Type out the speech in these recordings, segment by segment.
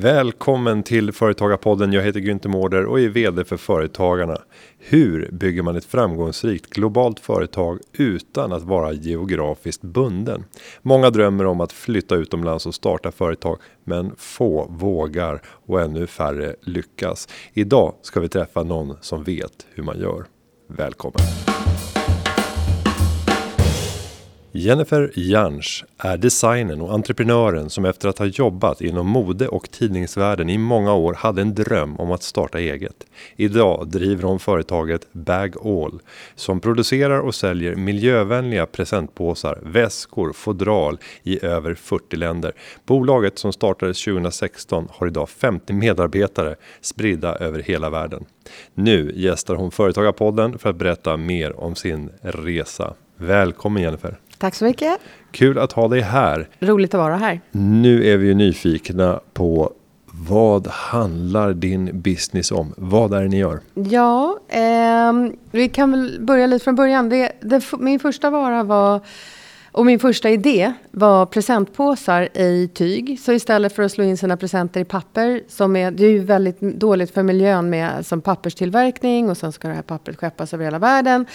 Välkommen till Företagarpodden. Jag heter Günther Mårder och är VD för Företagarna. Hur bygger man ett framgångsrikt globalt företag utan att vara geografiskt bunden? Många drömmer om att flytta utomlands och starta företag, men få vågar och ännu färre lyckas. Idag ska vi träffa någon som vet hur man gör. Välkommen! Jennifer Jansch är designern och entreprenören som efter att ha jobbat inom mode och tidningsvärlden i många år hade en dröm om att starta eget. Idag driver hon företaget Bag All som producerar och säljer miljövänliga presentpåsar, väskor, fodral i över 40 länder. Bolaget som startades 2016 har idag 50 medarbetare spridda över hela världen. Nu gästar hon Företagarpodden för att berätta mer om sin resa. Välkommen Jennifer! Tack så mycket. Kul att ha dig här. Roligt att vara här. Nu är vi ju nyfikna på vad handlar din business om? Vad är det ni gör? Ja, eh, vi kan väl börja lite från början. Det, det, min första vara var och min första idé var presentpåsar i tyg. Så istället för att slå in sina presenter i papper, som är, det är ju väldigt dåligt för miljön med som papperstillverkning och sen ska det här pappret skeppas över hela världen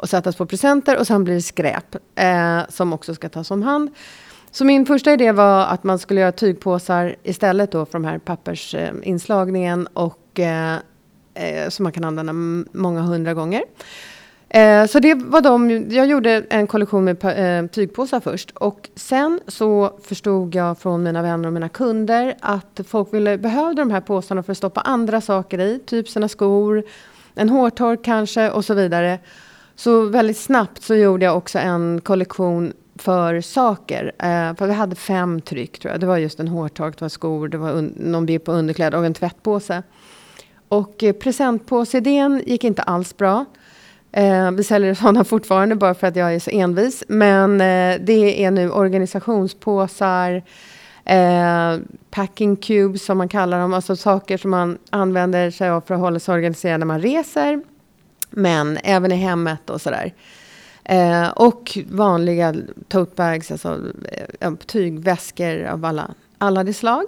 och sättas på presenter och sen blir det skräp eh, som också ska tas om hand. Så min första idé var att man skulle göra tygpåsar istället då för de här pappersinslagningen och eh, eh, som man kan använda många hundra gånger. Eh, så det var de, jag gjorde en kollektion med eh, tygpåsar först och sen så förstod jag från mina vänner och mina kunder att folk ville, behövde de här påsarna för att stoppa andra saker i, typ sina skor, en hårtork kanske och så vidare. Så väldigt snabbt så gjorde jag också en kollektion för saker. Eh, för vi hade fem tryck tror jag. Det var just en hårtork, det var skor, det var någon bild på underkläder och en tvättpåse. Och eh, presentpåsidén gick inte alls bra. Eh, vi säljer sådana fortfarande bara för att jag är så envis. Men eh, det är nu organisationspåsar, eh, packing cubes som man kallar dem. Alltså saker som man använder sig av för att hålla sig organiserad när man reser. Men även i hemmet och sådär. Eh, och vanliga tote bags, alltså eh, tygväskor av alla, alla de slag.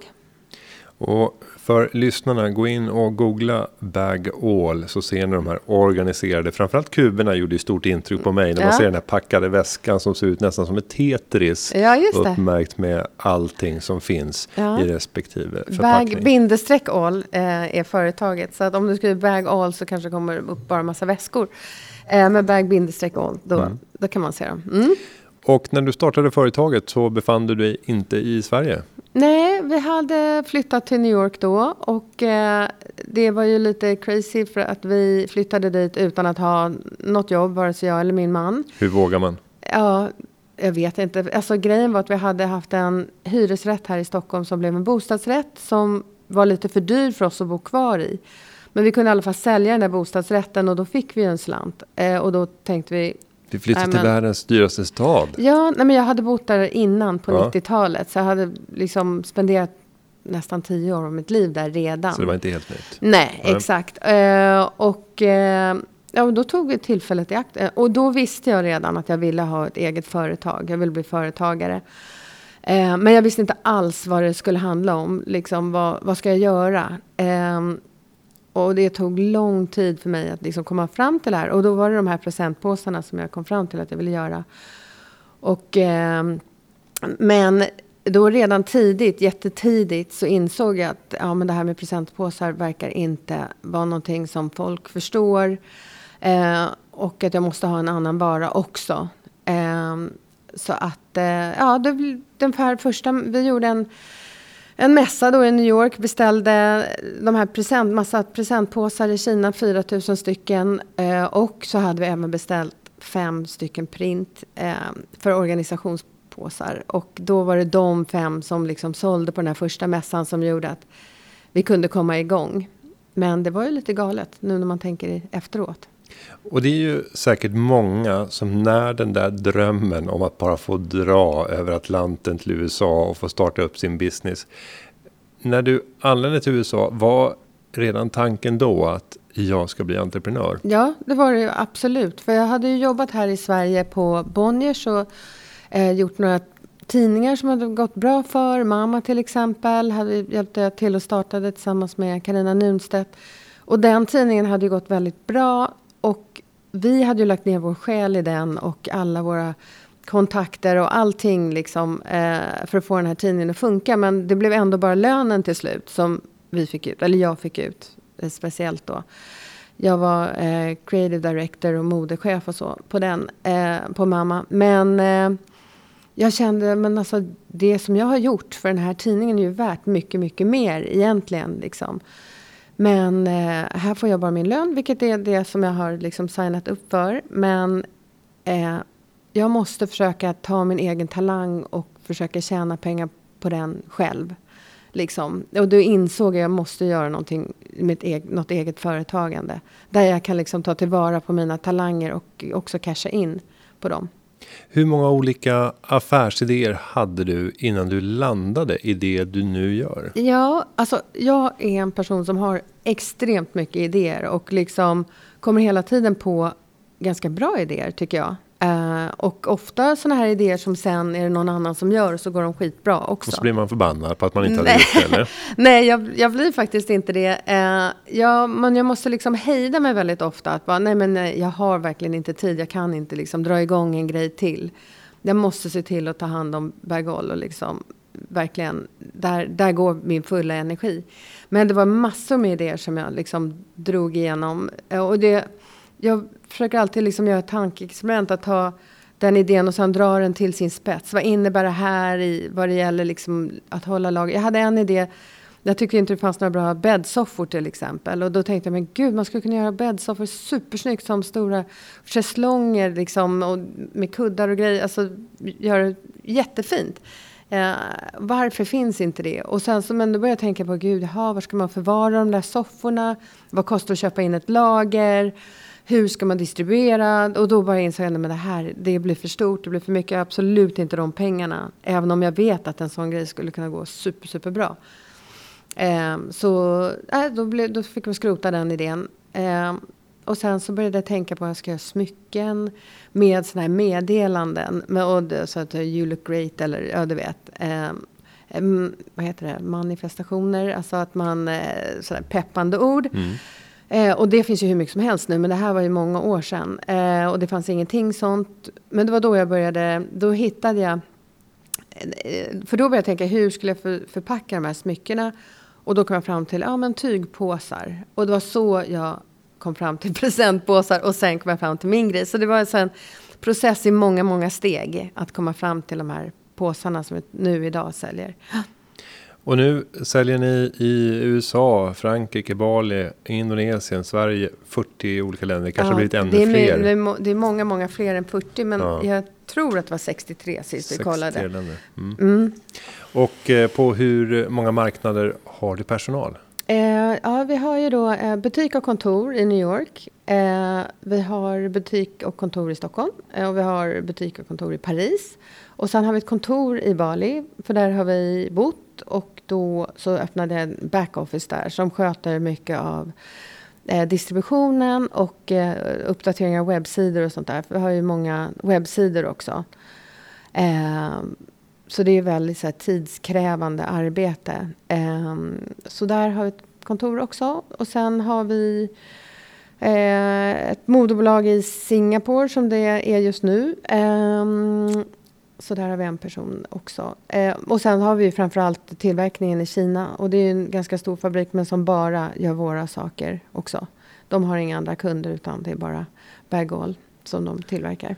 Och för lyssnarna, gå in och googla Bag All så ser ni de här organiserade. Framförallt kuberna gjorde stort intryck på mig. När ja. man ser den här packade väskan som ser ut nästan som ett Tetris. Ja, uppmärkt med allting som finns ja. i respektive förpackning. Bag bindestreck all eh, är företaget. Så att om du skriver Bag All så kanske det kommer upp bara massa väskor. Eh, med Bag bindestreck all, då, mm. då kan man se dem. Mm. Och när du startade företaget så befann du dig inte i Sverige? Nej, vi hade flyttat till New York då och eh, det var ju lite crazy för att vi flyttade dit utan att ha något jobb, vare sig jag eller min man. Hur vågar man? Ja, jag vet inte. Alltså grejen var att vi hade haft en hyresrätt här i Stockholm som blev en bostadsrätt som var lite för dyr för oss att bo kvar i. Men vi kunde i alla fall sälja den där bostadsrätten och då fick vi en slant. Eh, och då tänkte vi, vi flyttade till världens dyraste stad. Ja, nej, men jag hade bott där innan på ja. 90-talet. Så jag hade liksom spenderat nästan tio år av mitt liv där redan. Så det var inte helt nytt? Nej, nej. exakt. Uh, och uh, ja, då tog vi tillfället i akt. Uh, och då visste jag redan att jag ville ha ett eget företag. Jag ville bli företagare. men jag visste inte alls vad det skulle handla om. Liksom, vad, vad ska jag göra? Och det tog lång tid för mig att liksom komma fram till det här. Och då var det de här presentpåsarna som jag kom fram till att jag ville göra. Och, eh, men då redan tidigt, jättetidigt, så insåg jag att ja, men det här med presentpåsar verkar inte vara någonting som folk förstår. Eh, och att jag måste ha en annan vara också. Eh, så att, eh, ja, det, den här första, vi gjorde en en mässa då i New York beställde de här present, massa presentpåsar i Kina, 4000 stycken. Eh, och så hade vi även beställt fem stycken print eh, för organisationspåsar. Och då var det de fem som liksom sålde på den här första mässan som gjorde att vi kunde komma igång. Men det var ju lite galet nu när man tänker efteråt. Och det är ju säkert många som när den där drömmen om att bara få dra över Atlanten till USA och få starta upp sin business. När du anlände till USA, var redan tanken då att jag ska bli entreprenör? Ja, det var det absolut. För jag hade ju jobbat här i Sverige på Bonniers och eh, gjort några tidningar som hade gått bra för. Mamma till exempel hade hjälpte jag till och startade tillsammans med Karina Nunstedt. Och den tidningen hade ju gått väldigt bra. Och vi hade ju lagt ner vår själ i den och alla våra kontakter och allting liksom, eh, för att få den här tidningen att funka. Men det blev ändå bara lönen till slut som vi fick ut, eller jag fick ut eh, speciellt då. Jag var eh, creative director och modechef och så på den, eh, på mamma. Men eh, jag kände, men alltså det som jag har gjort för den här tidningen är ju värt mycket, mycket mer egentligen. Liksom. Men eh, här får jag bara min lön, vilket är det som jag har liksom signat upp för. Men eh, jag måste försöka ta min egen talang och försöka tjäna pengar på den själv. Liksom. Och då insåg jag att jag måste göra någonting, mitt eget, något eget företagande. Där jag kan liksom ta tillvara på mina talanger och också casha in på dem. Hur många olika affärsidéer hade du innan du landade i det du nu gör? Ja, alltså jag är en person som har extremt mycket idéer och liksom kommer hela tiden på ganska bra idéer tycker jag. Uh, och ofta sådana här idéer som sen är det någon annan som gör så går de skitbra också. Och så blir man förbannad på att man inte hade gjort det eller? nej, jag, jag, blir faktiskt inte det. Uh, jag, men jag måste liksom hejda mig väldigt ofta. Att bara, nej men nej, jag har verkligen inte tid. Jag kan inte liksom dra igång en grej till. Jag måste se till att ta hand om Bergol och liksom verkligen, där, där går min fulla energi. Men det var massor med idéer som jag liksom drog igenom. Uh, och det jag försöker alltid liksom göra ett tankeexperiment. Att ta den idén och sen dra den till sin spets. Vad innebär det här i vad det gäller liksom att hålla lag? Jag hade en idé. Jag tyckte inte det fanns några bra bäddsoffor till exempel. Och då tänkte jag, men gud, man skulle kunna göra bäddsoffor supersnyggt som stora schäslonger liksom. Och med kuddar och grejer. Alltså göra det jättefint. Eh, varför finns inte det? Och sen så, men då började jag tänka på, gud, jaha, var ska man förvara de där sofforna? Vad kostar det att köpa in ett lager? Hur ska man distribuera? Och då bara insåg jag att det här det blir för stort, det blir för mycket. Jag har absolut inte de pengarna. Även om jag vet att en sån grej skulle kunna gå super, super bra. Eh, så eh, då, blev, då fick vi skrota den idén. Eh, och sen så började jag tänka på att jag ska göra smycken med sådana här meddelanden. Med, och, så att you look great eller ja, du vet. Eh, vad heter det? Manifestationer. Alltså att man, eh, sådär peppande ord. Mm. Eh, och det finns ju hur mycket som helst nu, men det här var ju många år sedan. Eh, och det fanns ingenting sånt. Men det var då jag började, då hittade jag... Eh, för då började jag tänka, hur skulle jag för, förpacka de här smyckena? Och då kom jag fram till, ja men tygpåsar. Och det var så jag kom fram till presentpåsar och sen kom jag fram till min grej. Så det var alltså en process i många, många steg att komma fram till de här påsarna som vi nu idag säljer. Och nu säljer ni i USA, Frankrike, Bali, Indonesien, Sverige, 40 olika länder. Det kanske ja, blivit ännu det är, fler. Det är många, många fler än 40. Men ja. jag tror att det var 63 sist 63 vi kollade. Länder. Mm. Mm. Och eh, på hur många marknader har du personal? Eh, ja, vi har ju då eh, butik och kontor i New York. Eh, vi har butik och kontor i Stockholm. Eh, och vi har butik och kontor i Paris. Och sen har vi ett kontor i Bali, för där har vi bott. Och då så öppnade jag en backoffice där som sköter mycket av eh, distributionen och eh, uppdatering av webbsidor och sånt där. För vi har ju många webbsidor också. Eh, så det är väldigt så här, tidskrävande arbete. Eh, så där har vi ett kontor också. Och sen har vi eh, ett moderbolag i Singapore som det är just nu. Ehm, så där har vi en person också. Eh, och sen har vi framförallt tillverkningen i Kina. Och det är en ganska stor fabrik men som bara gör våra saker också. De har inga andra kunder utan det är bara Bergol som de tillverkar.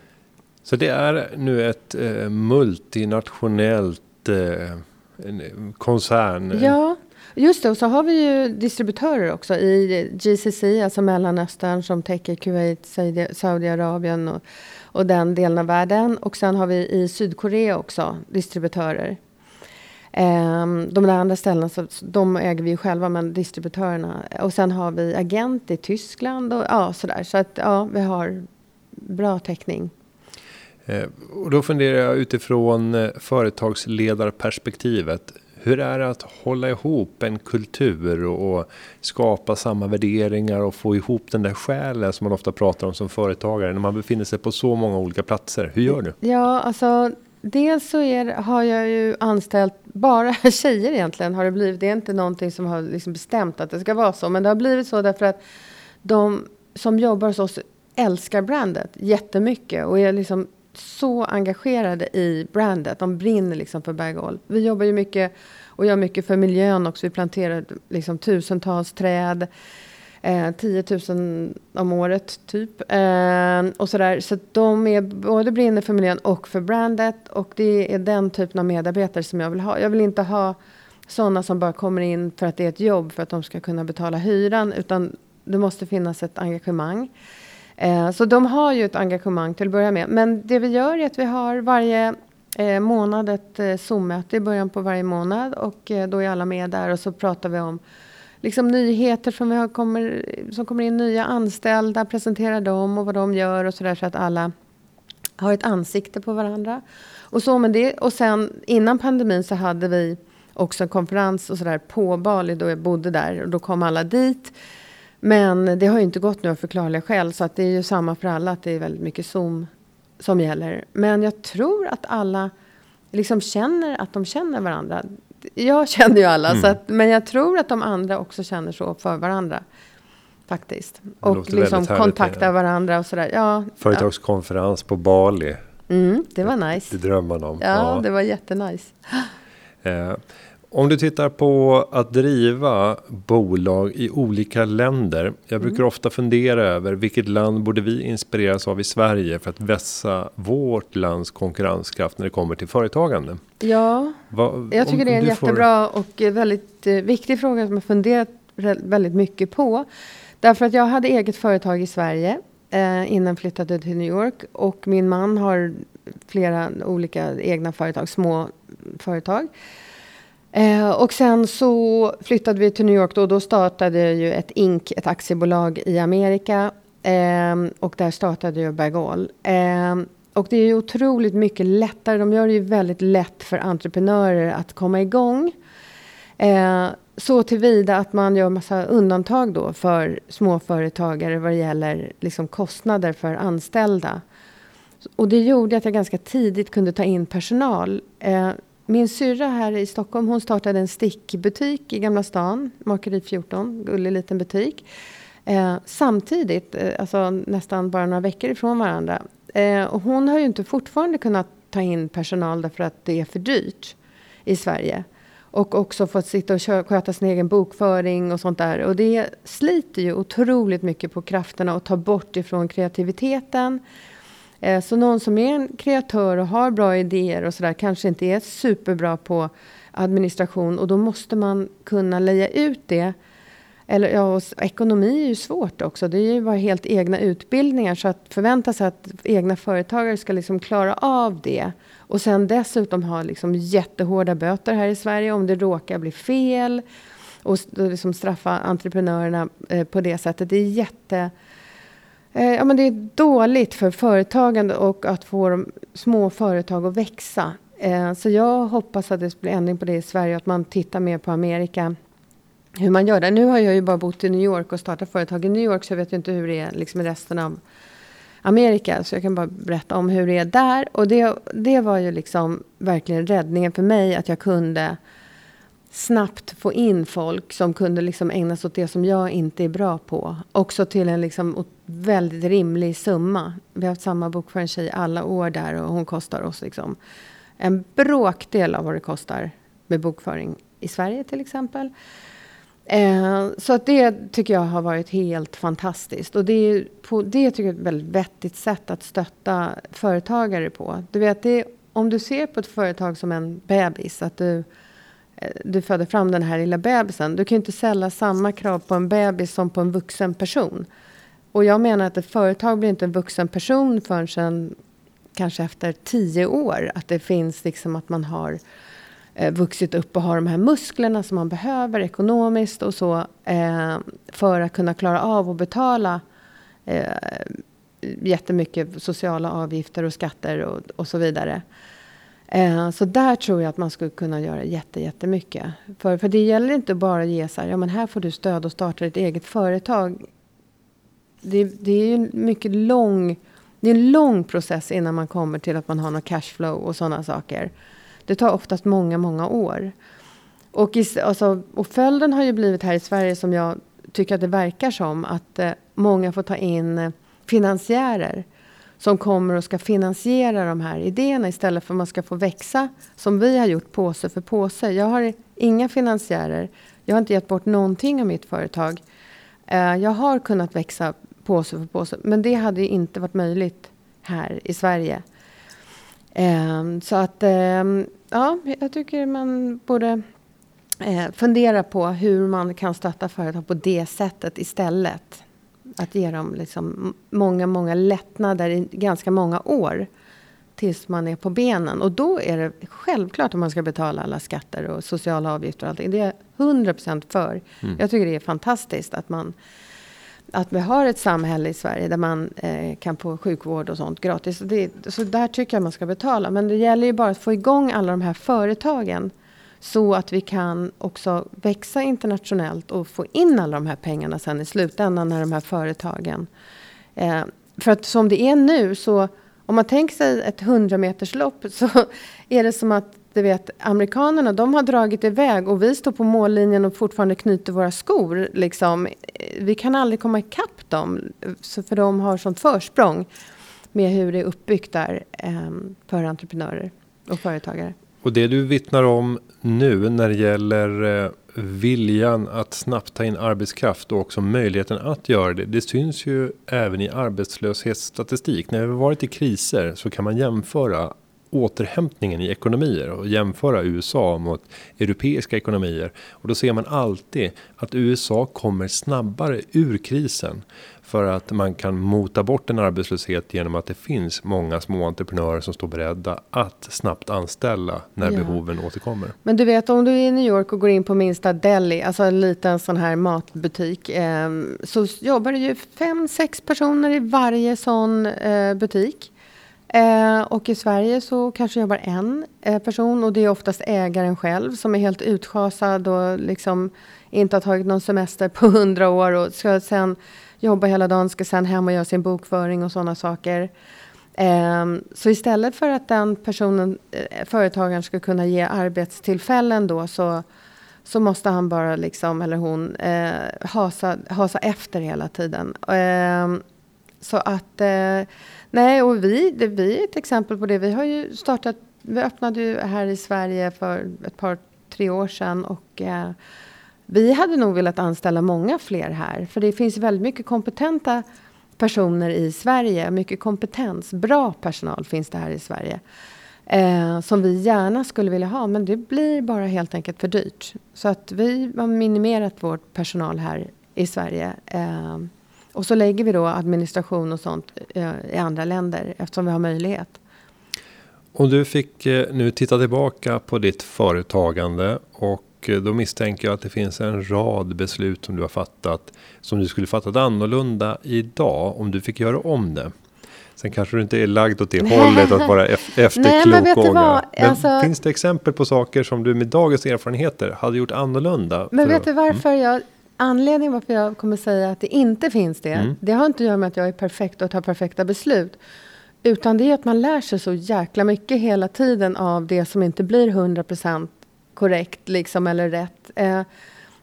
Så det är nu ett eh, multinationellt eh, koncern? Ja, just det. Och så har vi ju distributörer också i GCC, alltså Mellanöstern som täcker Kuwait, Saudiarabien och och den delen av världen. Och sen har vi i Sydkorea också distributörer. Um, de där andra ställena så, de äger vi ju själva, men distributörerna. Och sen har vi agent i Tyskland och ja, sådär. Så att ja, vi har bra täckning. Ehm, och då funderar jag utifrån eh, företagsledarperspektivet. Hur är det att hålla ihop en kultur och skapa samma värderingar och få ihop den där själen som man ofta pratar om som företagare när man befinner sig på så många olika platser? Hur gör du? Ja, alltså dels så är, har jag ju anställt bara tjejer egentligen. Har det, blivit. det är inte någonting som har liksom bestämt att det ska vara så. Men det har blivit så därför att de som jobbar hos oss älskar brandet jättemycket. Och är liksom så engagerade i brandet. De brinner liksom för Bergol. Vi jobbar ju mycket och gör mycket för miljön också. Vi planterar liksom tusentals träd. Eh, 10 000 om året, typ. Eh, och sådär. Så de är både brinner för miljön och för brandet. Och det är den typen av medarbetare som jag vill ha. Jag vill inte ha sådana som bara kommer in för att det är ett jobb för att de ska kunna betala hyran. Utan det måste finnas ett engagemang. Eh, så de har ju ett engagemang till att börja med. Men det vi gör är att vi har varje eh, månad ett eh, Zoom-möte i början på varje månad. Och eh, då är alla med där och så pratar vi om liksom nyheter som, vi har, kommer, som kommer in, nya anställda, presenterar dem och vad de gör och sådär så att alla har ett ansikte på varandra. Och, så med det. och sen innan pandemin så hade vi också en konferens och sådär på Bali då jag bodde där och då kom alla dit. Men det har ju inte gått nu av förklarliga skäl så att det är ju samma för alla att det är väldigt mycket Zoom som gäller. Men jag tror att alla liksom känner att de känner varandra. Jag känner ju alla, mm. så att, men jag tror att de andra också känner så för varandra. Faktiskt. Och liksom kontaktar varandra och sådär. Ja, Företagskonferens ja. på Bali. Mm, det var nice. Det drömmer man om. Ja, ja. det var jättenice. Eh, om du tittar på att driva bolag i olika länder. Jag brukar mm. ofta fundera över vilket land borde vi inspireras av i Sverige för att vässa vårt lands konkurrenskraft när det kommer till företagande? Ja, Va, jag tycker det är en jättebra får... och väldigt eh, viktig fråga som jag funderat väldigt mycket på. Därför att jag hade eget företag i Sverige eh, innan flyttade till New York och min man har flera olika egna företag, små företag. Eh, och sen så flyttade vi till New York då, och då startade ju ett INK, ett aktiebolag i Amerika. Eh, och där startade ju Bergall. Eh, och det är ju otroligt mycket lättare, de gör det ju väldigt lätt för entreprenörer att komma igång. Eh, så tillvida att man gör massa undantag då för småföretagare vad det gäller liksom kostnader för anställda. Och det gjorde att jag ganska tidigt kunde ta in personal. Eh, min syrra här i Stockholm hon startade en stickbutik i Gamla stan, Makeri 14, gullig liten butik. Eh, samtidigt, eh, alltså nästan bara några veckor ifrån varandra. Eh, och hon har ju inte fortfarande kunnat ta in personal därför att det är för dyrt i Sverige. Och också fått sitta och sköta sin egen bokföring och sånt där. Och det sliter ju otroligt mycket på krafterna och tar bort ifrån kreativiteten. Eh, så någon som är en kreatör och har bra idéer och sådär kanske inte är superbra på administration och då måste man kunna leja ut det. Eller, ja, ekonomi är ju svårt också. Det är ju bara helt egna utbildningar. Så att förvänta sig att egna företagare ska liksom klara av det. Och sen dessutom ha liksom jättehårda böter här i Sverige om det råkar bli fel. Och liksom straffa entreprenörerna eh, på det sättet. Det är jätte Eh, Eh, ja, men det är dåligt för företagande och att få de små företag att växa. Eh, så jag hoppas att det blir ändring på det i Sverige, att man tittar mer på Amerika. Hur man gör det. Nu har jag ju bara bott i New York och startat företag i New York, så jag vet ju inte hur det är liksom i resten av Amerika. Så jag kan bara berätta om hur det är där. Och det, det var ju liksom verkligen räddningen för mig, att jag kunde snabbt få in folk som kunde liksom ägna sig åt det som jag inte är bra på. Också till en liksom väldigt rimlig summa. Vi har haft samma bokföringstjej alla år där och hon kostar oss liksom en bråkdel av vad det kostar med bokföring i Sverige till exempel. Eh, så att det tycker jag har varit helt fantastiskt. Och det, är på, det tycker jag är ett väldigt vettigt sätt att stötta företagare på. Du vet, det, om du ser på ett företag som en bebis, att du Eh, du föder fram den här lilla bebisen. Du kan ju inte ställa samma krav på en bebis som på en vuxen person. Och jag menar att ett företag blir inte en vuxen person förrän sen kanske efter tio år. Att det finns liksom att man har eh, vuxit upp och har de här musklerna som man behöver ekonomiskt och så. Eh, för att kunna klara av att betala eh, jättemycket sociala avgifter och skatter och, och så vidare. Eh, så där tror jag att man skulle kunna göra jätte, jättemycket. För, för det gäller inte bara att ge så här, ja men här får du stöd och starta ditt eget företag. Det, det är ju en mycket lång det är en lång process innan man kommer till att man har något cashflow och sådana saker. Det tar oftast många, många år. Och, i, alltså, och följden har ju blivit här i Sverige som jag tycker att det verkar som att eh, många får ta in eh, finansiärer som kommer och ska finansiera de här idéerna istället för att man ska få växa som vi har gjort påse för påse. Jag har inga finansiärer. Jag har inte gett bort någonting av mitt företag. Eh, jag har kunnat växa påse för påse, men det hade inte varit möjligt här i Sverige. Ehm, så att, ehm, ja, jag tycker man borde eh, fundera på hur man kan stötta företag på det sättet istället. Att ge dem liksom många, många lättnader i ganska många år tills man är på benen. Och då är det självklart att man ska betala alla skatter och sociala avgifter och allting. Det är jag 100% för. Mm. Jag tycker det är fantastiskt att man att vi har ett samhälle i Sverige där man eh, kan få sjukvård och sånt gratis. Det, så där tycker jag man ska betala. Men det gäller ju bara att få igång alla de här företagen. Så att vi kan också växa internationellt och få in alla de här pengarna sen i slutändan när de här företagen. Eh, för att som det är nu så om man tänker sig ett 100 meterslopp så är det som att du vet, amerikanerna de har dragit iväg och vi står på mållinjen och fortfarande knyter våra skor. Liksom. Eh, vi kan aldrig komma ikapp dem, för de har sånt försprång med hur det är uppbyggt där eh, för entreprenörer och företagare. Och det du vittnar om nu när det gäller eh, viljan att snabbt ta in arbetskraft och också möjligheten att göra det. Det syns ju även i arbetslöshetsstatistik. När vi har varit i kriser så kan man jämföra återhämtningen i ekonomier och jämföra USA mot europeiska ekonomier. Och då ser man alltid att USA kommer snabbare ur krisen. För att man kan mota bort en arbetslöshet genom att det finns många små entreprenörer som står beredda att snabbt anställa när ja. behoven återkommer. Men du vet om du är i New York och går in på minsta deli, alltså en liten sån här matbutik. Eh, så jobbar det ju fem, sex personer i varje sån eh, butik. Eh, och i Sverige så kanske jobbar en eh, person och det är oftast ägaren själv som är helt utschasad och liksom inte har tagit någon semester på hundra år och ska sen jobba hela dagen, ska sen hem och göra sin bokföring och sådana saker. Eh, så istället för att den personen, eh, företagaren ska kunna ge arbetstillfällen då så, så måste han bara liksom, eller hon, eh, hasa, hasa efter hela tiden. Ehm, så att eh, Nej, och vi, det, vi är ett exempel på det. Vi har ju startat, vi öppnade ju här i Sverige för ett par, tre år sedan och eh, vi hade nog velat anställa många fler här. För det finns väldigt mycket kompetenta personer i Sverige. Mycket kompetens, bra personal finns det här i Sverige. Eh, som vi gärna skulle vilja ha, men det blir bara helt enkelt för dyrt. Så att vi har minimerat vår personal här i Sverige. Eh, och så lägger vi då administration och sånt eh, i andra länder eftersom vi har möjlighet. Och du fick eh, nu titta tillbaka på ditt företagande och eh, då misstänker jag att det finns en rad beslut som du har fattat som du skulle fattat annorlunda idag om du fick göra om det. Sen kanske du inte är lagd åt det hållet att vara efterklok. Men alltså, finns det exempel på saker som du med dagens erfarenheter hade gjort annorlunda? Men vet du varför mm. jag Anledningen varför jag kommer säga att det inte finns det, mm. det har inte att göra med att jag är perfekt och tar perfekta beslut. Utan det är att man lär sig så jäkla mycket hela tiden av det som inte blir 100% korrekt liksom, eller rätt. Eh,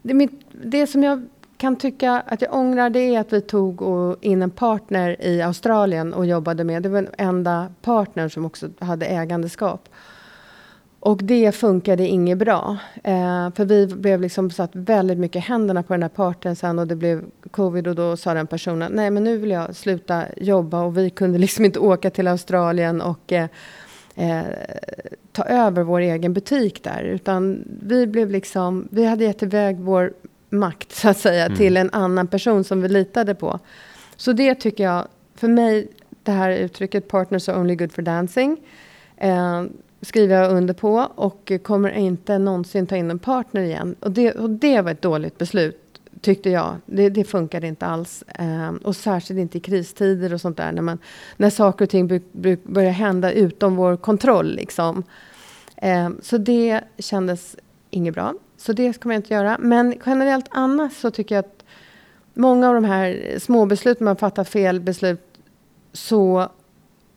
det, mitt, det som jag kan tycka att jag ångrar det är att vi tog in en partner i Australien och jobbade med. Det var den enda partner som också hade ägandeskap. Och det funkade inget bra. Eh, för vi blev liksom satt väldigt mycket händerna på den här parten sen och det blev covid och då sa den personen nej men nu vill jag sluta jobba och vi kunde liksom inte åka till Australien och eh, eh, ta över vår egen butik där. Utan vi blev liksom, vi hade gett iväg vår makt så att säga mm. till en annan person som vi litade på. Så det tycker jag, för mig, det här uttrycket partners are only good for dancing. Eh, skriver jag under på och kommer inte någonsin ta in en partner igen. Och det, och det var ett dåligt beslut tyckte jag. Det, det funkade inte alls. Eh, och särskilt inte i kristider och sånt där. När, man, när saker och ting börjar hända utom vår kontroll. Liksom. Eh, så det kändes inget bra. Så det ska man inte göra. Men generellt annars så tycker jag att många av de här små besluten, man fattar fel beslut, så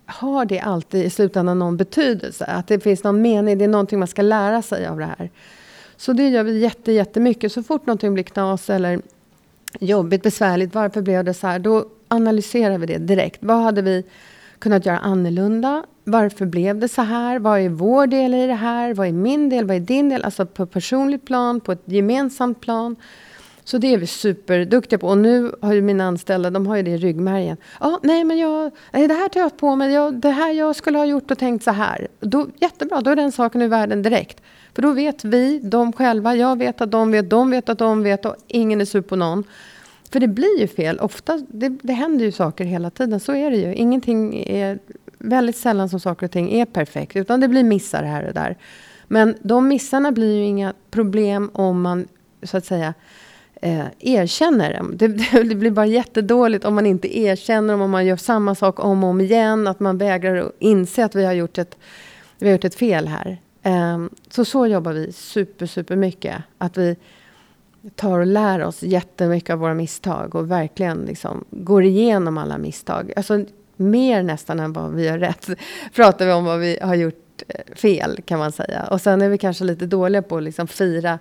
har det alltid i slutändan någon betydelse. Att det finns någon mening, det är någonting man ska lära sig av det här. Så det gör vi jätte, jättemycket. Så fort någonting blir knas eller jobbigt, besvärligt, varför blev det så här? Då analyserar vi det direkt. Vad hade vi kunnat göra annorlunda? Varför blev det så här? Vad är vår del i det här? Vad är min del? Vad är din del? Alltså på personligt plan, på ett gemensamt plan. Så det är vi superduktiga på. Och nu har ju mina anställda, de har ju det i ryggmärgen. Ja, nej men jag, nej, det här tar jag på mig. Jag, det här jag skulle ha gjort och tänkt så här. Då, jättebra, då är den saken ur världen direkt. För då vet vi, de själva, jag vet att de vet, de vet att de vet och ingen är sur på någon. För det blir ju fel. Ofta, det, det händer ju saker hela tiden. Så är det ju. Ingenting är, väldigt sällan som saker och ting är perfekt. Utan det blir missar här och där. Men de missarna blir ju inga problem om man, så att säga, eh, erkänner. Det, det, blir bara jättedåligt om man inte erkänner om man gör samma sak om och om igen. Att man vägrar att inse att vi har gjort ett, vi har gjort ett fel här. Eh, så så jobbar vi super, super mycket. Att vi tar och lär oss jättemycket av våra misstag och verkligen liksom går igenom alla misstag. Alltså mer nästan än vad vi har rätt pratar vi om vad vi har gjort eh, fel kan man säga. Och sen är vi kanske lite dåliga på att liksom fira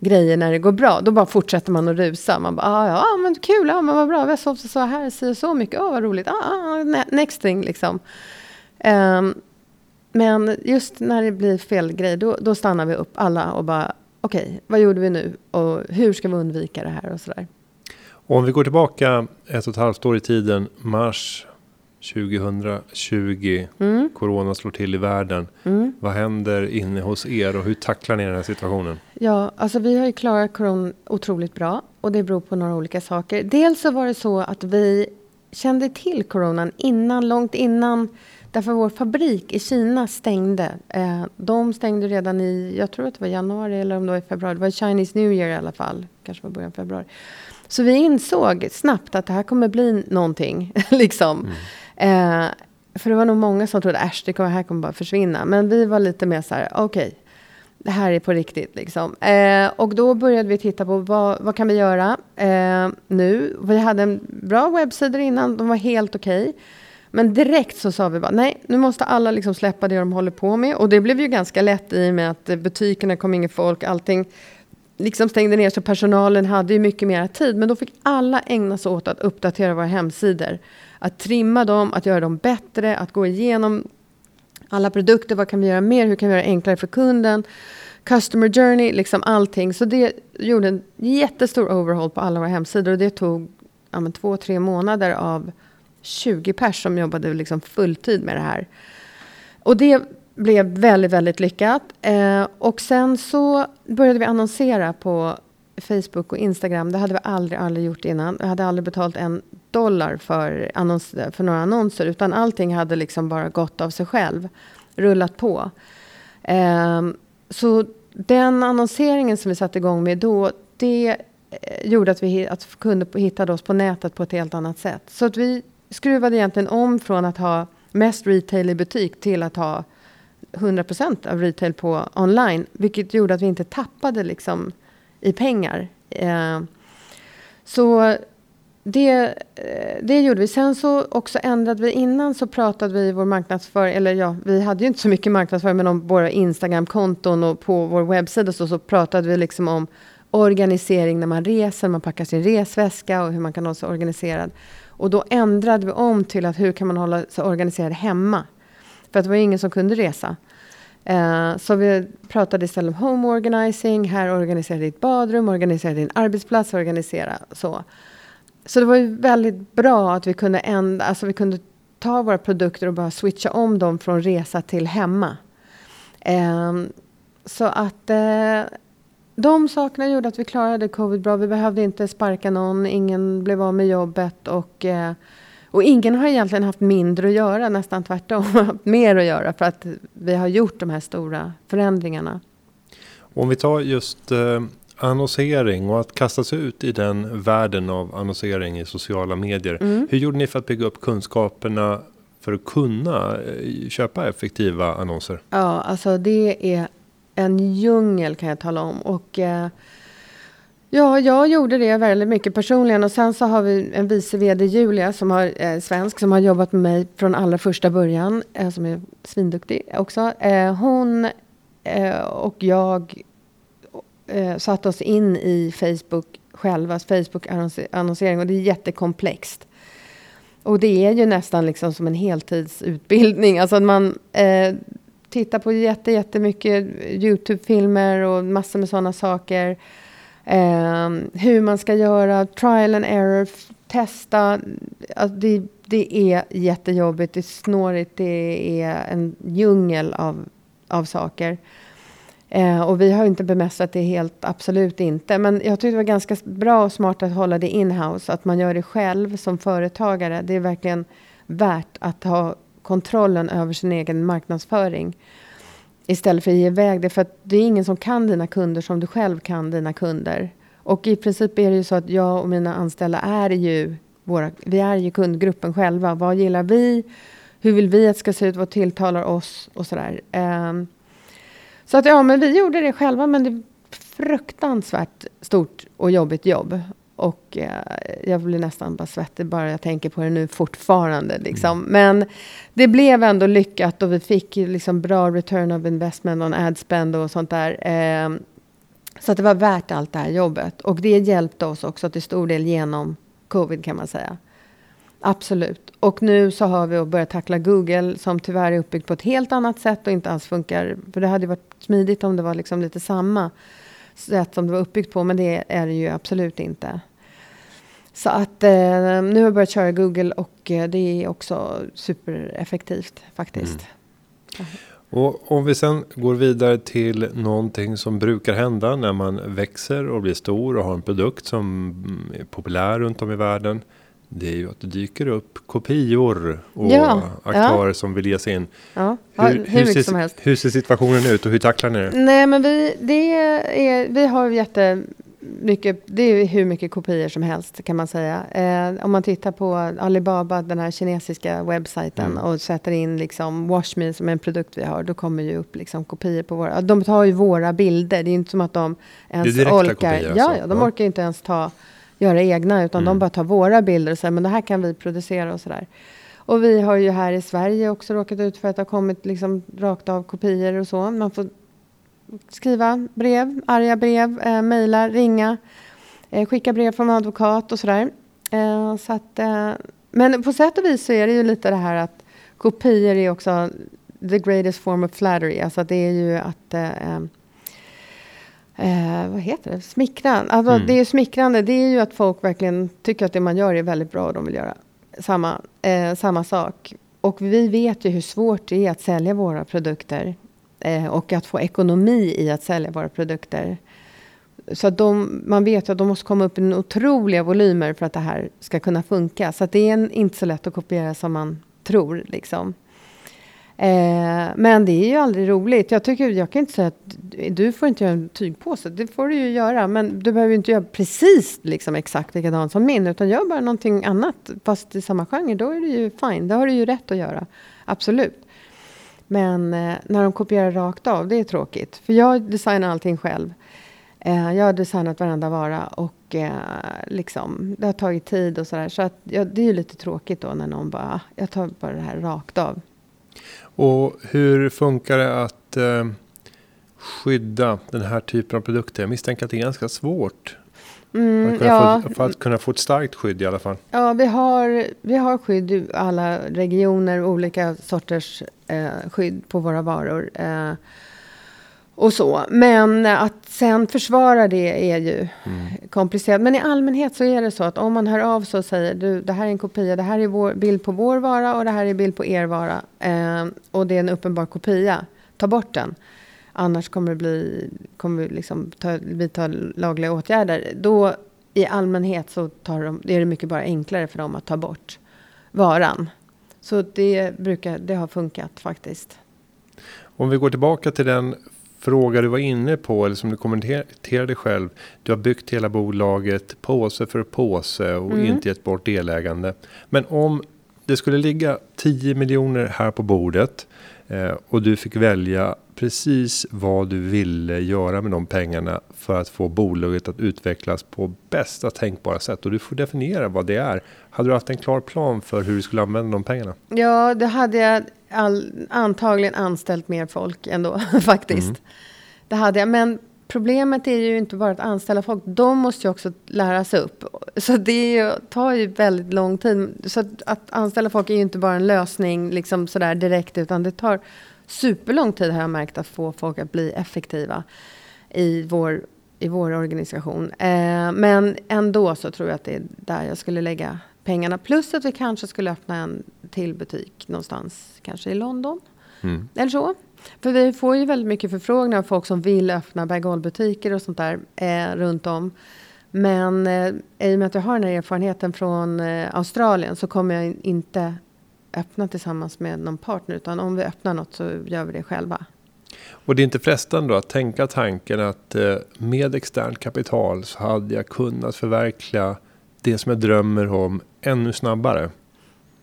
grejer när det går bra. Då bara fortsätter man att rusa. Man bara, ah, ja, ah, men kul, ja, men vad bra, vi har sovit så här, så, så mycket, oh, vad roligt, ah, ah, ah next thing liksom. Um, men just när det blir fel grej, då, då stannar vi upp alla och bara, okej, okay, vad gjorde vi nu och hur ska vi undvika det här och sådär. Om vi går tillbaka ett och ett halvt år i tiden, mars 2020, mm. corona slår till i världen. Mm. Vad händer inne hos er och hur tacklar ni den här situationen? Ja, alltså vi har ju klarat corona otroligt bra och det beror på några olika saker. Dels så var det så att vi kände till coronan innan, långt innan Därför vår fabrik i Kina stängde. Eh, de stängde redan i, jag tror att det var januari eller om det var i februari. Det var Chinese New Year i alla fall. Kanske var början av februari. Så vi insåg snabbt att det här kommer bli någonting. liksom. Mm. Eh, för det var nog många som trodde att det här kommer bara försvinna. Men vi var lite mer så här, okej. Okay, det här är på riktigt. Liksom. Eh, och då började vi titta på vad, vad kan vi göra eh, nu. Vi hade en bra webbsida innan, de var helt okej. Okay. Men direkt så sa vi bara nej, nu måste alla liksom släppa det de håller på med. Och det blev ju ganska lätt i och med att butikerna kom inget folk, allting liksom stängde ner så personalen hade ju mycket mer tid. Men då fick alla ägna sig åt att uppdatera våra hemsidor. Att trimma dem, att göra dem bättre, att gå igenom alla produkter. Vad kan vi göra mer? Hur kan vi göra det enklare för kunden? Customer journey, liksom allting. Så det gjorde en jättestor overhaul på alla våra hemsidor. Och det tog ja, men, två, tre månader av 20 pers som jobbade liksom fulltid med det här. Och det blev väldigt, väldigt lyckat. Eh, och sen så började vi annonsera på Facebook och Instagram. Det hade vi aldrig, aldrig gjort innan. Jag hade aldrig betalt en dollar för, annons, för några annonser. Utan allting hade liksom bara gått av sig själv. Rullat på. Eh, så den annonseringen som vi satte igång med då, det eh, gjorde att vi att kunde hitta oss på nätet på ett helt annat sätt. Så att vi skruvade egentligen om från att ha mest retail i butik till att ha 100% av retail på online. Vilket gjorde att vi inte tappade liksom i pengar. Eh, så det, eh, det gjorde vi. Sen så också ändrade vi. Innan så pratade vi i vår marknadsföring, eller ja, vi hade ju inte så mycket marknadsföring, men om våra Instagram-konton och på vår webbsida så, så pratade vi liksom om organisering när man reser, man packar sin resväska och hur man kan hålla sig organiserad. Och då ändrade vi om till att hur kan man hålla sig organiserad hemma? För att det var ingen som kunde resa. Uh, så vi pratade istället om home organizing. Här organisera ditt badrum, organisera din arbetsplats, organisera så. Så det var ju väldigt bra att vi kunde ändra, alltså vi kunde ta våra produkter och bara switcha om dem från resa till hemma. Uh, så att uh, de sakerna gjorde att vi klarade covid bra. Vi behövde inte sparka någon, ingen blev av med jobbet och, eh, och ingen har egentligen haft mindre att göra, nästan tvärtom, haft mer att göra för att vi har gjort de här stora förändringarna. Om vi tar just eh, annonsering och att kastas ut i den världen av annonsering i sociala medier. Mm. Hur gjorde ni för att bygga upp kunskaperna för att kunna eh, köpa effektiva annonser? Ja, alltså det är en djungel kan jag tala om. Och, eh, Ja, jag gjorde det väldigt mycket personligen och sen så har vi en vice VD, Julia, som har, eh, svensk, som har jobbat med mig från allra första början, eh, som är svinduktig också. Eh, hon eh, och jag eh, satte oss in i Facebook själva, Facebook-annonsering och det är jättekomplext. Och det är ju nästan liksom som en heltidsutbildning. Alltså man eh, tittar på jätte, jättemycket Youtube-filmer och massor med sådana saker. Eh, hur man ska göra, trial and error, testa. Alltså det, det är jättejobbigt, det är snårigt, det är en djungel av, av saker. Eh, och vi har inte bemästrat det helt, absolut inte. Men jag tyckte det var ganska bra och smart att hålla det inhouse. Att man gör det själv som företagare. Det är verkligen värt att ha kontrollen över sin egen marknadsföring. Istället för att ge iväg det. För att det är ingen som kan dina kunder som du själv kan dina kunder. Och i princip är det ju så att jag och mina anställda är ju våra, vi är ju kundgruppen själva. Vad gillar vi? Hur vill vi att det ska se ut? Vad tilltalar oss? Och sådär. Um, så att ja, men vi gjorde det själva, men det är fruktansvärt stort och jobbigt jobb. Och eh, jag blir nästan bara svettig bara jag tänker på det nu fortfarande. Liksom. Mm. Men det blev ändå lyckat och vi fick liksom bra return of investment och ad spend och sånt där. Eh, så att det var värt allt det här jobbet. Och det hjälpte oss också till stor del genom covid kan man säga. Absolut. Och nu så har vi börjat tackla Google som tyvärr är uppbyggt på ett helt annat sätt och inte alls funkar. För det hade varit smidigt om det var liksom lite samma sätt som det var uppbyggt på. Men det är det ju absolut inte. Så att eh, nu har jag börjat köra Google och eh, det är också supereffektivt faktiskt. Mm. Och om vi sen går vidare till någonting som brukar hända när man växer och blir stor och har en produkt som är populär runt om i världen det är ju att det dyker upp kopior och ja, aktörer ja. som vill ge sig in. Ja, hur, hur, hur, ser, hur ser situationen ut och hur tacklar ni det? Nej, men vi, det är, vi har jättemycket, det är hur mycket kopior som helst kan man säga. Eh, om man tittar på Alibaba, den här kinesiska webbsajten mm. och sätter in liksom Washme som en produkt vi har, då kommer ju upp liksom kopior på våra, de tar ju våra bilder, det är inte som att de ens det är orkar. Kopior, alltså. ja, ja, de orkar inte ens ta göra egna, utan mm. de bara tar våra bilder och säger men det här kan vi producera och sådär. Och vi har ju här i Sverige också råkat ut för att det har kommit liksom rakt av kopior och så. Man får skriva brev, arga brev, eh, mejla, ringa, eh, skicka brev från advokat och sådär. Eh, så att, eh, men på sätt och vis så är det ju lite det här att kopior är också the greatest form of flattery. Alltså det är ju att eh, eh, eh, vad heter det, smickrande. Alltså, mm. Det är smickrande, det är ju att folk verkligen tycker att det man gör är väldigt bra och de vill göra samma, eh, samma sak. Och vi vet ju hur svårt det är att sälja våra produkter. Eh, och att få ekonomi i att sälja våra produkter. Så att de, man vet att de måste komma upp i otroliga volymer för att det här ska kunna funka. Så att det är en, inte så lätt att kopiera som man tror. Liksom. Eh, men det är ju aldrig roligt. Jag, tycker, jag kan inte säga att du får inte göra en tygpåse. Det får du ju göra. Men du behöver inte göra precis liksom exakt likadant som min. Utan gör bara någonting annat fast i samma genre. Då är det ju fine. Det har du ju rätt att göra. Absolut. Men eh, när de kopierar rakt av, det är tråkigt. För jag designar allting själv. Eh, jag har designat varenda vara och eh, liksom, det har tagit tid och sådär. Så att, ja, det är ju lite tråkigt då när någon bara, jag tar bara det här rakt av. Och hur funkar det att eh, skydda den här typen av produkter? Jag misstänker att det är ganska svårt. Mm, för, att ja. få, för att kunna få ett starkt skydd i alla fall. Ja, vi har, vi har skydd i alla regioner, olika sorters eh, skydd på våra varor. Eh, och så. Men att sen försvara det är ju mm. komplicerat. Men i allmänhet så är det så att om man hör av sig och säger du, det här är en kopia, det här är vår, bild på vår vara och det här är bild på er vara. Eh, och det är en uppenbar kopia. Ta bort den. Annars kommer det bli, kommer vi liksom ta, vidta lagliga åtgärder. Då i allmänhet så tar de, är det mycket bara enklare för dem att ta bort varan. Så det brukar, det har funkat faktiskt. Om vi går tillbaka till den fråga du var inne på, eller som du kommenterade själv. Du har byggt hela bolaget påse för påse och mm. inte gett bort delägande. Men om det skulle ligga 10 miljoner här på bordet. Eh, och du fick välja precis vad du ville göra med de pengarna för att få bolaget att utvecklas på bästa tänkbara sätt. Och du får definiera vad det är. Hade du haft en klar plan för hur du skulle använda de pengarna? Ja, det hade jag all, antagligen anställt mer folk ändå faktiskt. Mm. Det hade jag. Men problemet är ju inte bara att anställa folk. De måste ju också lära sig upp. Så det ju, tar ju väldigt lång tid. Så att, att, anställa folk är ju inte bara en lösning liksom sådär direkt. Utan det tar superlång tid har jag märkt att få folk att bli effektiva i vår, i vår organisation. Eh, men ändå så tror jag att det är där jag skulle lägga pengarna. Plus att vi kanske skulle öppna en till butik någonstans, kanske i London. Mm. Eller så. För vi får ju väldigt mycket förfrågningar av folk som vill öppna bag butiker och sånt där eh, runt om. Men eh, i och med att jag har den här erfarenheten från eh, Australien så kommer jag inte öppna tillsammans med någon partner. Utan om vi öppnar något så gör vi det själva. Och det är inte frestande då att tänka tanken att eh, med externt kapital så hade jag kunnat förverkliga det som jag drömmer om ännu snabbare?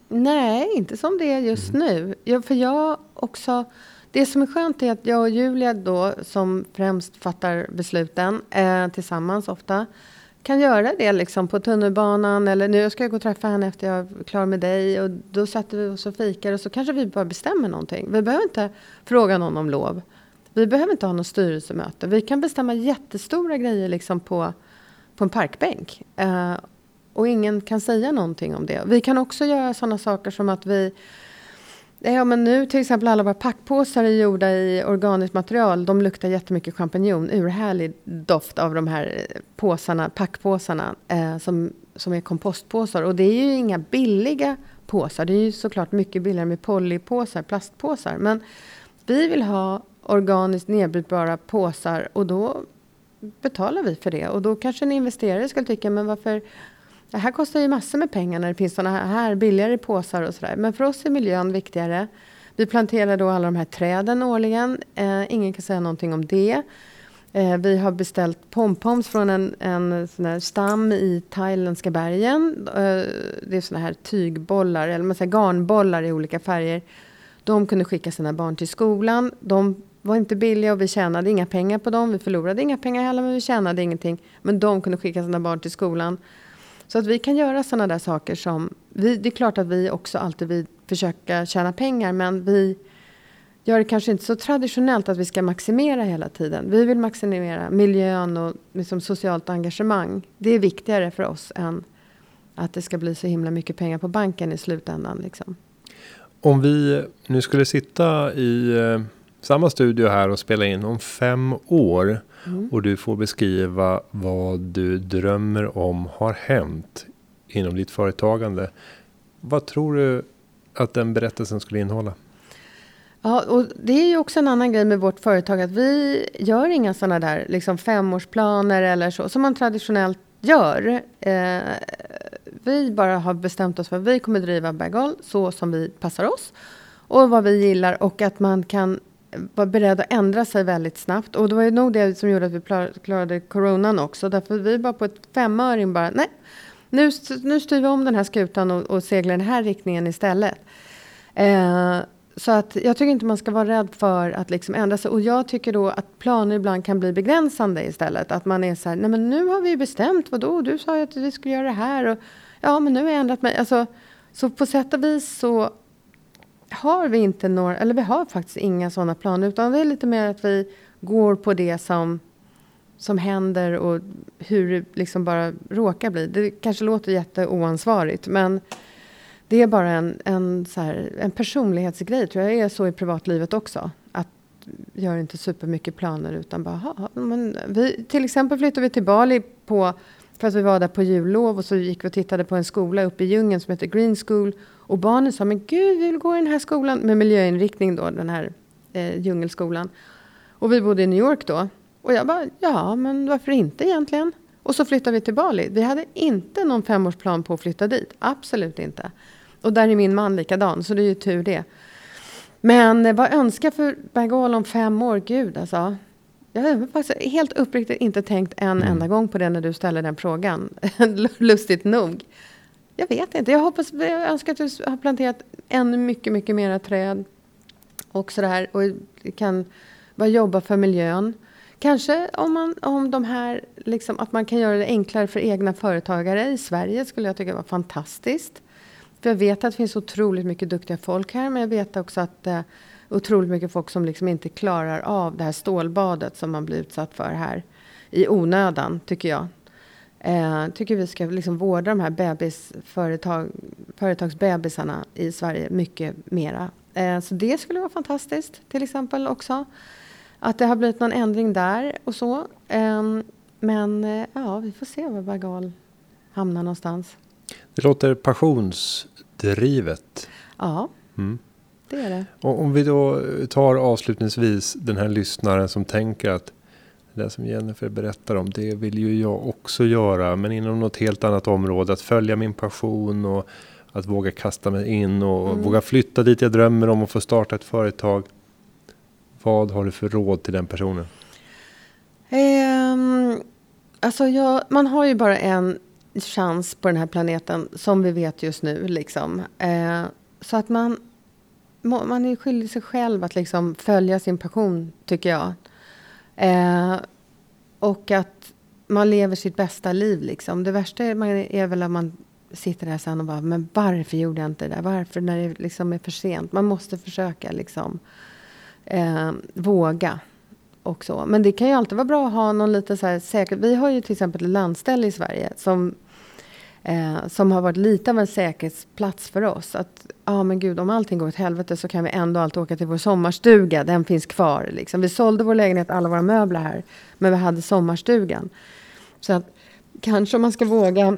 Nej, inte som det är just mm. nu. Ja, för jag också... Det som är skönt är att jag och Julia då, som främst fattar besluten eh, tillsammans ofta, kan göra det liksom på tunnelbanan eller nu ska jag gå och träffa henne efter jag är klar med dig och då sätter vi oss och fikar och så kanske vi bara bestämmer någonting. Vi behöver inte fråga någon om lov. Vi behöver inte ha något styrelsemöte. Vi kan bestämma jättestora grejer liksom på, på en parkbänk. Eh, och ingen kan säga någonting om det. Vi kan också göra sådana saker som att vi Ja, men nu till exempel alla våra packpåsar är gjorda i organiskt material. De luktar jättemycket champinjon. Urhärlig doft av de här eh, påsarna, packpåsarna eh, som, som är kompostpåsar. Och det är ju inga billiga påsar. Det är ju såklart mycket billigare med polypåsar, plastpåsar. Men vi vill ha organiskt nedbrytbara påsar och då betalar vi för det. Och då kanske en investerare skulle tycka, men varför det här kostar ju massor med pengar när det finns sådana här billigare påsar och sådär. Men för oss är miljön viktigare. Vi planterar då alla de här träden årligen. Eh, ingen kan säga någonting om det. Eh, vi har beställt pompoms från en, en sån här stam i thailändska bergen. Eh, det är såna här tygbollar, eller man säger garnbollar i olika färger. De kunde skicka sina barn till skolan. De var inte billiga och vi tjänade inga pengar på dem. Vi förlorade inga pengar heller men vi tjänade ingenting. Men de kunde skicka sina barn till skolan. Så att vi kan göra sådana där saker som... Vi, det är klart att vi också alltid vill försöka tjäna pengar men vi gör det kanske inte så traditionellt att vi ska maximera hela tiden. Vi vill maximera miljön och liksom socialt engagemang. Det är viktigare för oss än att det ska bli så himla mycket pengar på banken i slutändan. Liksom. Om vi nu skulle sitta i eh, samma studio här och spela in om fem år. Mm. Och du får beskriva vad du drömmer om har hänt inom ditt företagande. Vad tror du att den berättelsen skulle innehålla? Ja, och det är ju också en annan grej med vårt företag att vi gör inga sådana där liksom femårsplaner eller så som man traditionellt gör. Eh, vi bara har bestämt oss för att vi kommer driva Bagel så som vi passar oss och vad vi gillar och att man kan var beredd att ändra sig väldigt snabbt. Och det var ju nog det som gjorde att vi klarade coronan också. Därför vi var på ett femöring bara, nej, nu, nu styr vi om den här skutan och, och seglar i den här riktningen istället. Eh, så att jag tycker inte man ska vara rädd för att liksom ändra sig. Och jag tycker då att planer ibland kan bli begränsande istället. Att man är så här, nej men nu har vi bestämt, vadå? Du sa ju att vi skulle göra det här. Och, ja, men nu har jag ändrat mig. Alltså, så på sätt och vis så har vi inte några, eller vi har faktiskt inga sådana planer. Utan det är lite mer att vi går på det som, som händer och hur det liksom bara råkar bli. Det kanske låter jätteoansvarigt men det är bara en, en, så här, en personlighetsgrej. Tror jag är så i privatlivet också. Att gör inte supermycket planer utan bara, ha, men vi, till exempel flyttade vi till Bali på för att vi var där på jullov och så gick vi och tittade på en skola uppe i djungeln som heter Green School. Och barnen sa, men gud, vi vill gå i den här skolan med miljöinriktning då, den här eh, djungelskolan. Och vi bodde i New York då. Och jag bara, ja, men varför inte egentligen? Och så flyttade vi till Bali. Vi hade inte någon femårsplan på att flytta dit. Absolut inte. Och där är min man likadan, så det är ju tur det. Men eh, vad önskar för Bergol om fem år? Gud alltså. Jag har faktiskt helt uppriktigt inte tänkt en mm. enda gång på det när du ställer den frågan. Lustigt nog. Jag vet inte. Jag hoppas, jag önskar att du har planterat ännu mycket, mycket mera träd. Och sådär. Och kan bara jobba för miljön. Kanske om, man, om de här, liksom, att man kan göra det enklare för egna företagare i Sverige skulle jag tycka var fantastiskt. För jag vet att det finns otroligt mycket duktiga folk här men jag vet också att det är otroligt mycket folk som liksom inte klarar av det här stålbadet som man blir utsatt för här i onödan tycker jag. Eh, tycker vi ska liksom vårda de här bebis, företag, företagsbebisarna i Sverige mycket mera. Eh, så det skulle vara fantastiskt till exempel också. Att det har blivit någon ändring där och så. Eh, men ja, vi får se var Bagal hamnar någonstans. Det låter passionsdrivet. Ja, mm. det är det. Och om vi då tar avslutningsvis den här lyssnaren som tänker att det som Jennifer berättar om, det vill ju jag också göra, men inom något helt annat område. Att följa min passion och att våga kasta mig in och mm. våga flytta dit jag drömmer om och få starta ett företag. Vad har du för råd till den personen? Um, alltså jag, man har ju bara en chans på den här planeten som vi vet just nu. Liksom. Uh, så att man, man är skyldig sig själv att liksom följa sin passion, tycker jag. Eh, och att man lever sitt bästa liv. Liksom. Det värsta är, är väl att man sitter där sen och bara, men varför gjorde jag inte det? där?”. Varför när det liksom är för sent? Man måste försöka liksom eh, våga. Och så. Men det kan ju alltid vara bra att ha någon lite så här säker... Vi har ju till exempel ett landställe i Sverige som, eh, som har varit lite av en säkerhetsplats för oss. Att, ja ah, men gud, om allting går åt helvete så kan vi ändå alltid åka till vår sommarstuga. Den finns kvar. Liksom. Vi sålde vår lägenhet, alla våra möbler här. Men vi hade sommarstugan. Så att kanske om man ska våga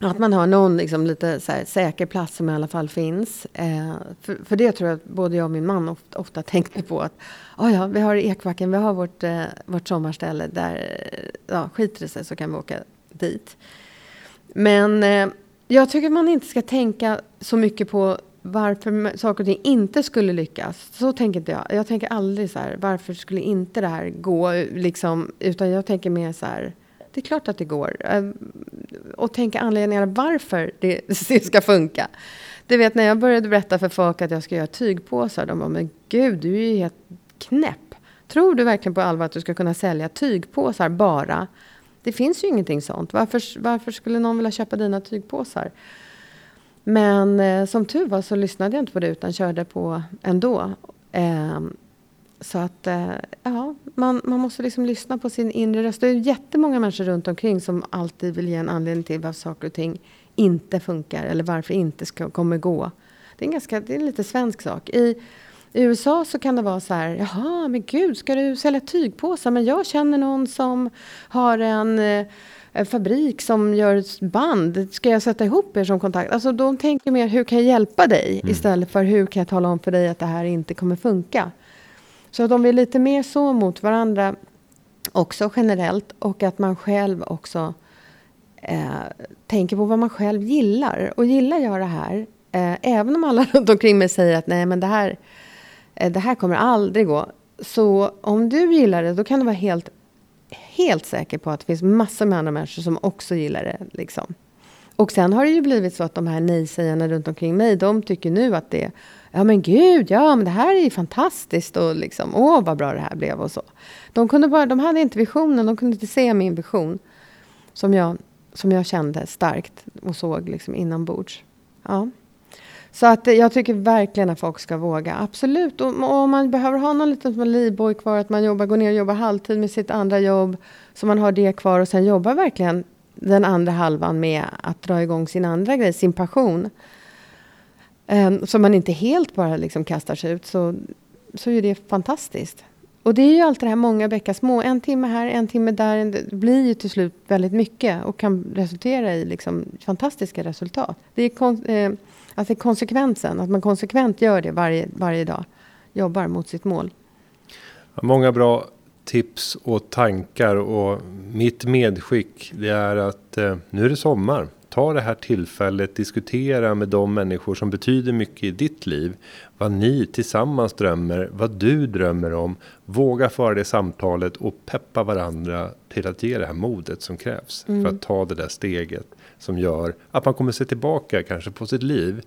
att man har någon liksom lite så här, säker plats som i alla fall finns. Eh, för, för, det tror jag att både jag och min man ofta, ofta tänkte på. att oh ja, Vi har Ekbacken, vi har vårt, eh, vårt sommarställe. Där, eh, ja, skiter det sig så kan vi åka dit. Men eh, jag tycker man inte ska tänka så mycket på varför saker och ting inte skulle lyckas. Så tänker inte jag. Jag tänker aldrig så här, varför skulle inte det här gå? Liksom, utan jag tänker mer så här, det är klart att det går. Ehm, och tänka anledningar varför det, det ska funka. Du vet när jag började berätta för folk att jag ska göra tygpåsar. De bara, men gud du är ju helt knäpp. Tror du verkligen på allvar att du ska kunna sälja tygpåsar bara? Det finns ju ingenting sånt. Varför, varför skulle någon vilja köpa dina tygpåsar? Men eh, som tur var så lyssnade jag inte på det utan körde på ändå. Eh, så att eh, ja, man, man måste liksom lyssna på sin inre röst. Det är jättemånga människor runt omkring som alltid vill ge en anledning till varför saker och ting inte funkar eller varför inte ska, kommer gå. Det är en, ganska, det är en lite svensk sak. I, i USA så kan det vara så här, jaha men gud ska du sälja tygpåsar? Men jag känner någon som har en eh, fabrik som gör band. Ska jag sätta ihop er som kontakt? Alltså de tänker mer, hur kan jag hjälpa dig? Mm. Istället för, hur kan jag tala om för dig att det här inte kommer funka? Så vi är lite mer så mot varandra också generellt och att man själv också eh, tänker på vad man själv gillar. Och gillar jag det här, eh, även om alla runt omkring mig säger att nej men det här, Eh, det här kommer aldrig gå. Så om du gillar det, då kan du vara helt, helt säker på att det finns massor med andra människor som också gillar det. Liksom. Och sen har det ju blivit så att de här nej-sägarna runt omkring mig, de tycker nu att det Ja men gud, ja men det här är ju fantastiskt och liksom, åh vad bra det här blev och så. De, kunde bara, de hade inte visionen, de kunde inte se min vision. Som jag, som jag kände starkt och såg liksom inombords. Ja. Så att jag tycker verkligen att folk ska våga. Absolut. Och, om man behöver ha någon liten livboj kvar, att man jobbar, går ner och jobbar halvtid med sitt andra jobb. Så man har det kvar och sen jobbar verkligen den andra halvan med att dra igång sin andra grej, sin passion. Ehm, um, så man inte helt bara liksom kastar sig ut så, så är det fantastiskt. Och det är ju alltid det här många bäckar små. En timme här, en timme där. Det blir ju till slut väldigt mycket och kan resultera i liksom fantastiska resultat. Det är, kon, eh, alltså konsekvensen, att man konsekvent gör det varje, varje dag. Jobbar mot sitt mål. Många bra tips och tankar och mitt medskick det är att eh, nu är det sommar ta det här tillfället, diskutera med de människor som betyder mycket i ditt liv. Vad ni tillsammans drömmer, vad du drömmer om. Våga föra det samtalet och peppa varandra till att ge det här modet som krävs. Mm. För att ta det där steget som gör att man kommer se tillbaka kanske på sitt liv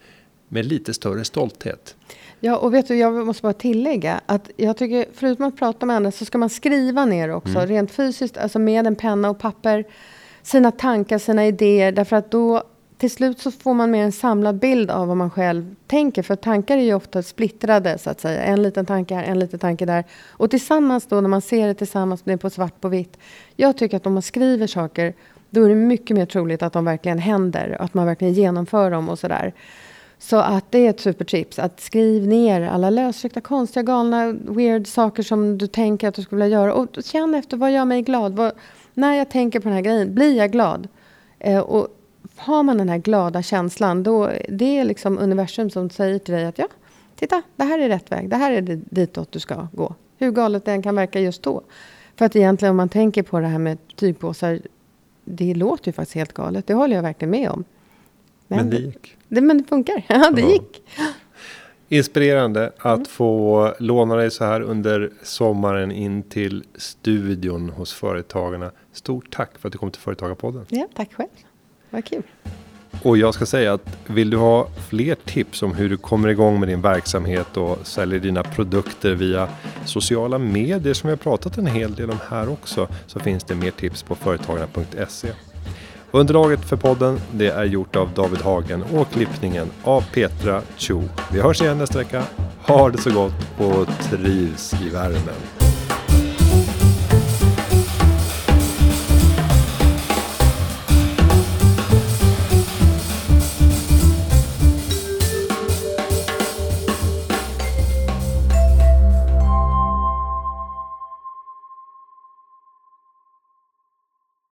med lite större stolthet. Ja, och vet du, jag måste bara tillägga att jag tycker, förutom att prata med andra, så ska man skriva ner också, mm. rent fysiskt, alltså med en penna och papper, sina tankar, sina idéer, därför att då till slut så får man mer en samlad bild av vad man själv tänker. För tankar är ju ofta splittrade, så att säga. En liten tanke här, en liten tanke där. Och tillsammans då, när man ser det tillsammans, blir på svart på vitt. Jag tycker att om man skriver saker, då är det mycket mer troligt att de verkligen händer. Att man verkligen genomför dem och sådär. Så att det är ett supertips. Att skriv ner alla lösryckta, konstiga, galna, weird saker som du tänker att du skulle vilja göra. Och känn efter, vad gör mig glad? Vad, när jag tänker på den här grejen, blir jag glad? Eh, och har man den här glada känslan, då det är liksom universum som säger till dig att ja, titta, det här är rätt väg. Det här är det ditåt du ska gå. Hur galet det än kan verka just då. För att egentligen om man tänker på det här med tygpåsar, det låter ju faktiskt helt galet. Det håller jag verkligen med om. Men, men det gick. Det, men det funkar. Ja, det ja. gick. Inspirerande att mm. få låna dig så här under sommaren in till studion hos Företagarna. Stort tack för att du kom till Företagarpodden. Ja, tack själv. Vad kul. Och jag ska säga att vill du ha fler tips om hur du kommer igång med din verksamhet och säljer dina produkter via sociala medier som vi har pratat en hel del om här också så finns det mer tips på företagarna.se. Underlaget för podden det är gjort av David Hagen och klippningen av Petra Cho. Vi hörs igen nästa vecka. Ha det så gott och trivs i värmen.